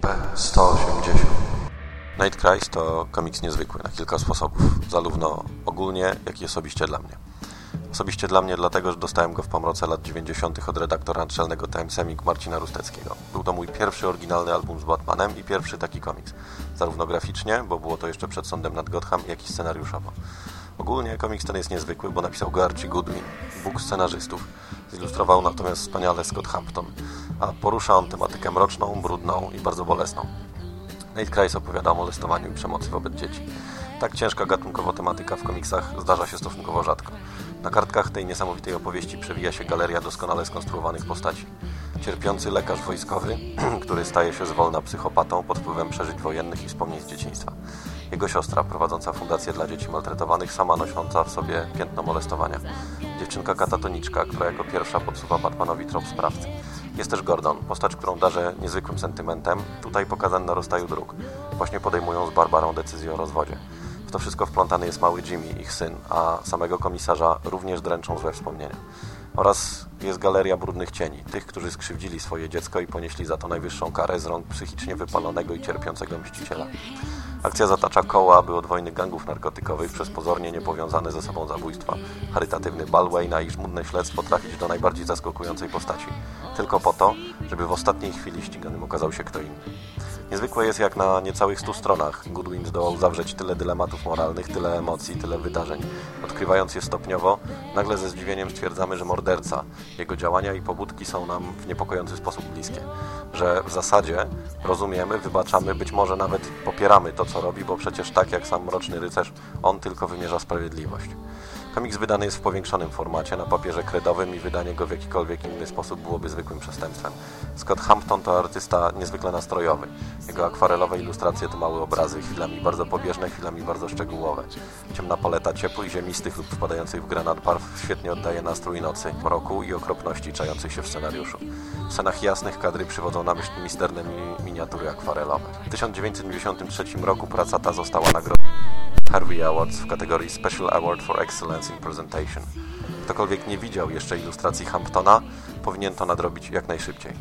B180 Night Cries to komiks niezwykły na kilka sposobów, zarówno ogólnie, jak i osobiście dla mnie. Osobiście dla mnie dlatego, że dostałem go w pomroce lat 90. od redaktora naczelnego Time Semik Marcina Rusteckiego. Był to mój pierwszy oryginalny album z Batmanem i pierwszy taki komiks. Zarówno graficznie, bo było to jeszcze przed sądem nad Gotham, jak i scenariuszowo. Ogólnie komiks ten jest niezwykły, bo napisał go Archie Goodwin, Bóg scenarzystów. Zilustrował natomiast wspaniale Scott Hampton, a porusza on tematykę mroczną, brudną i bardzo bolesną. Nate Kreis opowiada o molestowaniu i przemocy wobec dzieci. Tak ciężka gatunkowo tematyka w komiksach zdarza się stosunkowo rzadko. Na kartkach tej niesamowitej opowieści przewija się galeria doskonale skonstruowanych postaci. Cierpiący lekarz wojskowy, który staje się zwolna psychopatą pod wpływem przeżyć wojennych i wspomnień z dzieciństwa. Jego siostra, prowadząca fundację dla dzieci maltretowanych, sama nosząca w sobie piętno molestowania. Dziewczynka katatoniczka, która jako pierwsza podsuwa Batmanowi trop sprawcy. Jest też Gordon, postać, którą darzę niezwykłym sentymentem, tutaj pokazany na rozstaju dróg. Właśnie podejmują z Barbarą decyzję o rozwodzie. W to wszystko wplątany jest mały Jimmy, ich syn, a samego komisarza również dręczą złe wspomnienia. Oraz jest galeria brudnych cieni, tych, którzy skrzywdzili swoje dziecko i ponieśli za to najwyższą karę z rąk psychicznie wypalonego i cierpiącego mściciela. Akcja zatacza koła, aby od wojny gangów narkotykowych przez pozornie niepowiązane ze sobą zabójstwa, charytatywny bal Wayne'a i żmudne śledztwo trafić do najbardziej zaskakującej postaci. Tylko po to, żeby w ostatniej chwili ściganym okazał się kto inny. Niezwykłe jest, jak na niecałych stu stronach Goodwin zdołał zawrzeć tyle dylematów moralnych, tyle emocji, tyle wydarzeń. Odkrywając je stopniowo, nagle ze zdziwieniem stwierdzamy, że morderca, jego działania i pobudki są nam w niepokojący sposób bliskie. Że w zasadzie rozumiemy, wybaczamy, być może nawet popieramy to, co robi, bo przecież tak jak sam Mroczny Rycerz, on tylko wymierza sprawiedliwość. Komiks wydany jest w powiększonym formacie, na papierze kredowym i wydanie go w jakikolwiek inny sposób byłoby zwykłym przestępstwem. Scott Hampton to artysta niezwykle nastrojowy. Jego akwarelowe ilustracje to małe obrazy, chwilami bardzo pobieżne, chwilami bardzo szczegółowe. Ciemna paleta ciepłych, ziemistych lub wpadających w granat barw świetnie oddaje nastrój nocy, mroku i okropności czających się w scenariuszu. W scenach jasnych kadry przywodzą na myśl misterne mi miniatury akwarelowe. W 1993 roku praca ta została nagrodzona Harvey Awards w kategorii Special Award for Excellence in Presentation. Ktokolwiek nie widział jeszcze ilustracji Hamptona, powinien to nadrobić jak najszybciej.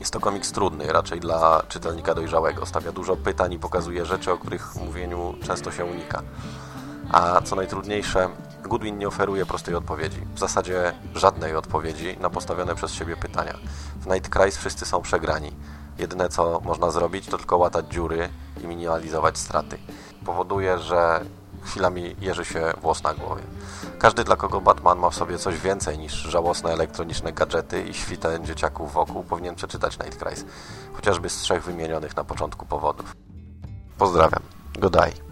Jest to komiks trudny, raczej dla czytelnika dojrzałego. Stawia dużo pytań i pokazuje rzeczy, o których w mówieniu często się unika. A co najtrudniejsze, Goodwin nie oferuje prostej odpowiedzi. W zasadzie żadnej odpowiedzi na postawione przez siebie pytania. W Night Cries wszyscy są przegrani. Jedyne co można zrobić to tylko łatać dziury i minimalizować straty. Powoduje, że chwilami jeży się włos na głowie. Każdy, dla kogo Batman ma w sobie coś więcej niż żałosne elektroniczne gadżety i świtę dzieciaków wokół, powinien przeczytać Night Cries, chociażby z trzech wymienionych na początku powodów. Pozdrawiam. Godaj.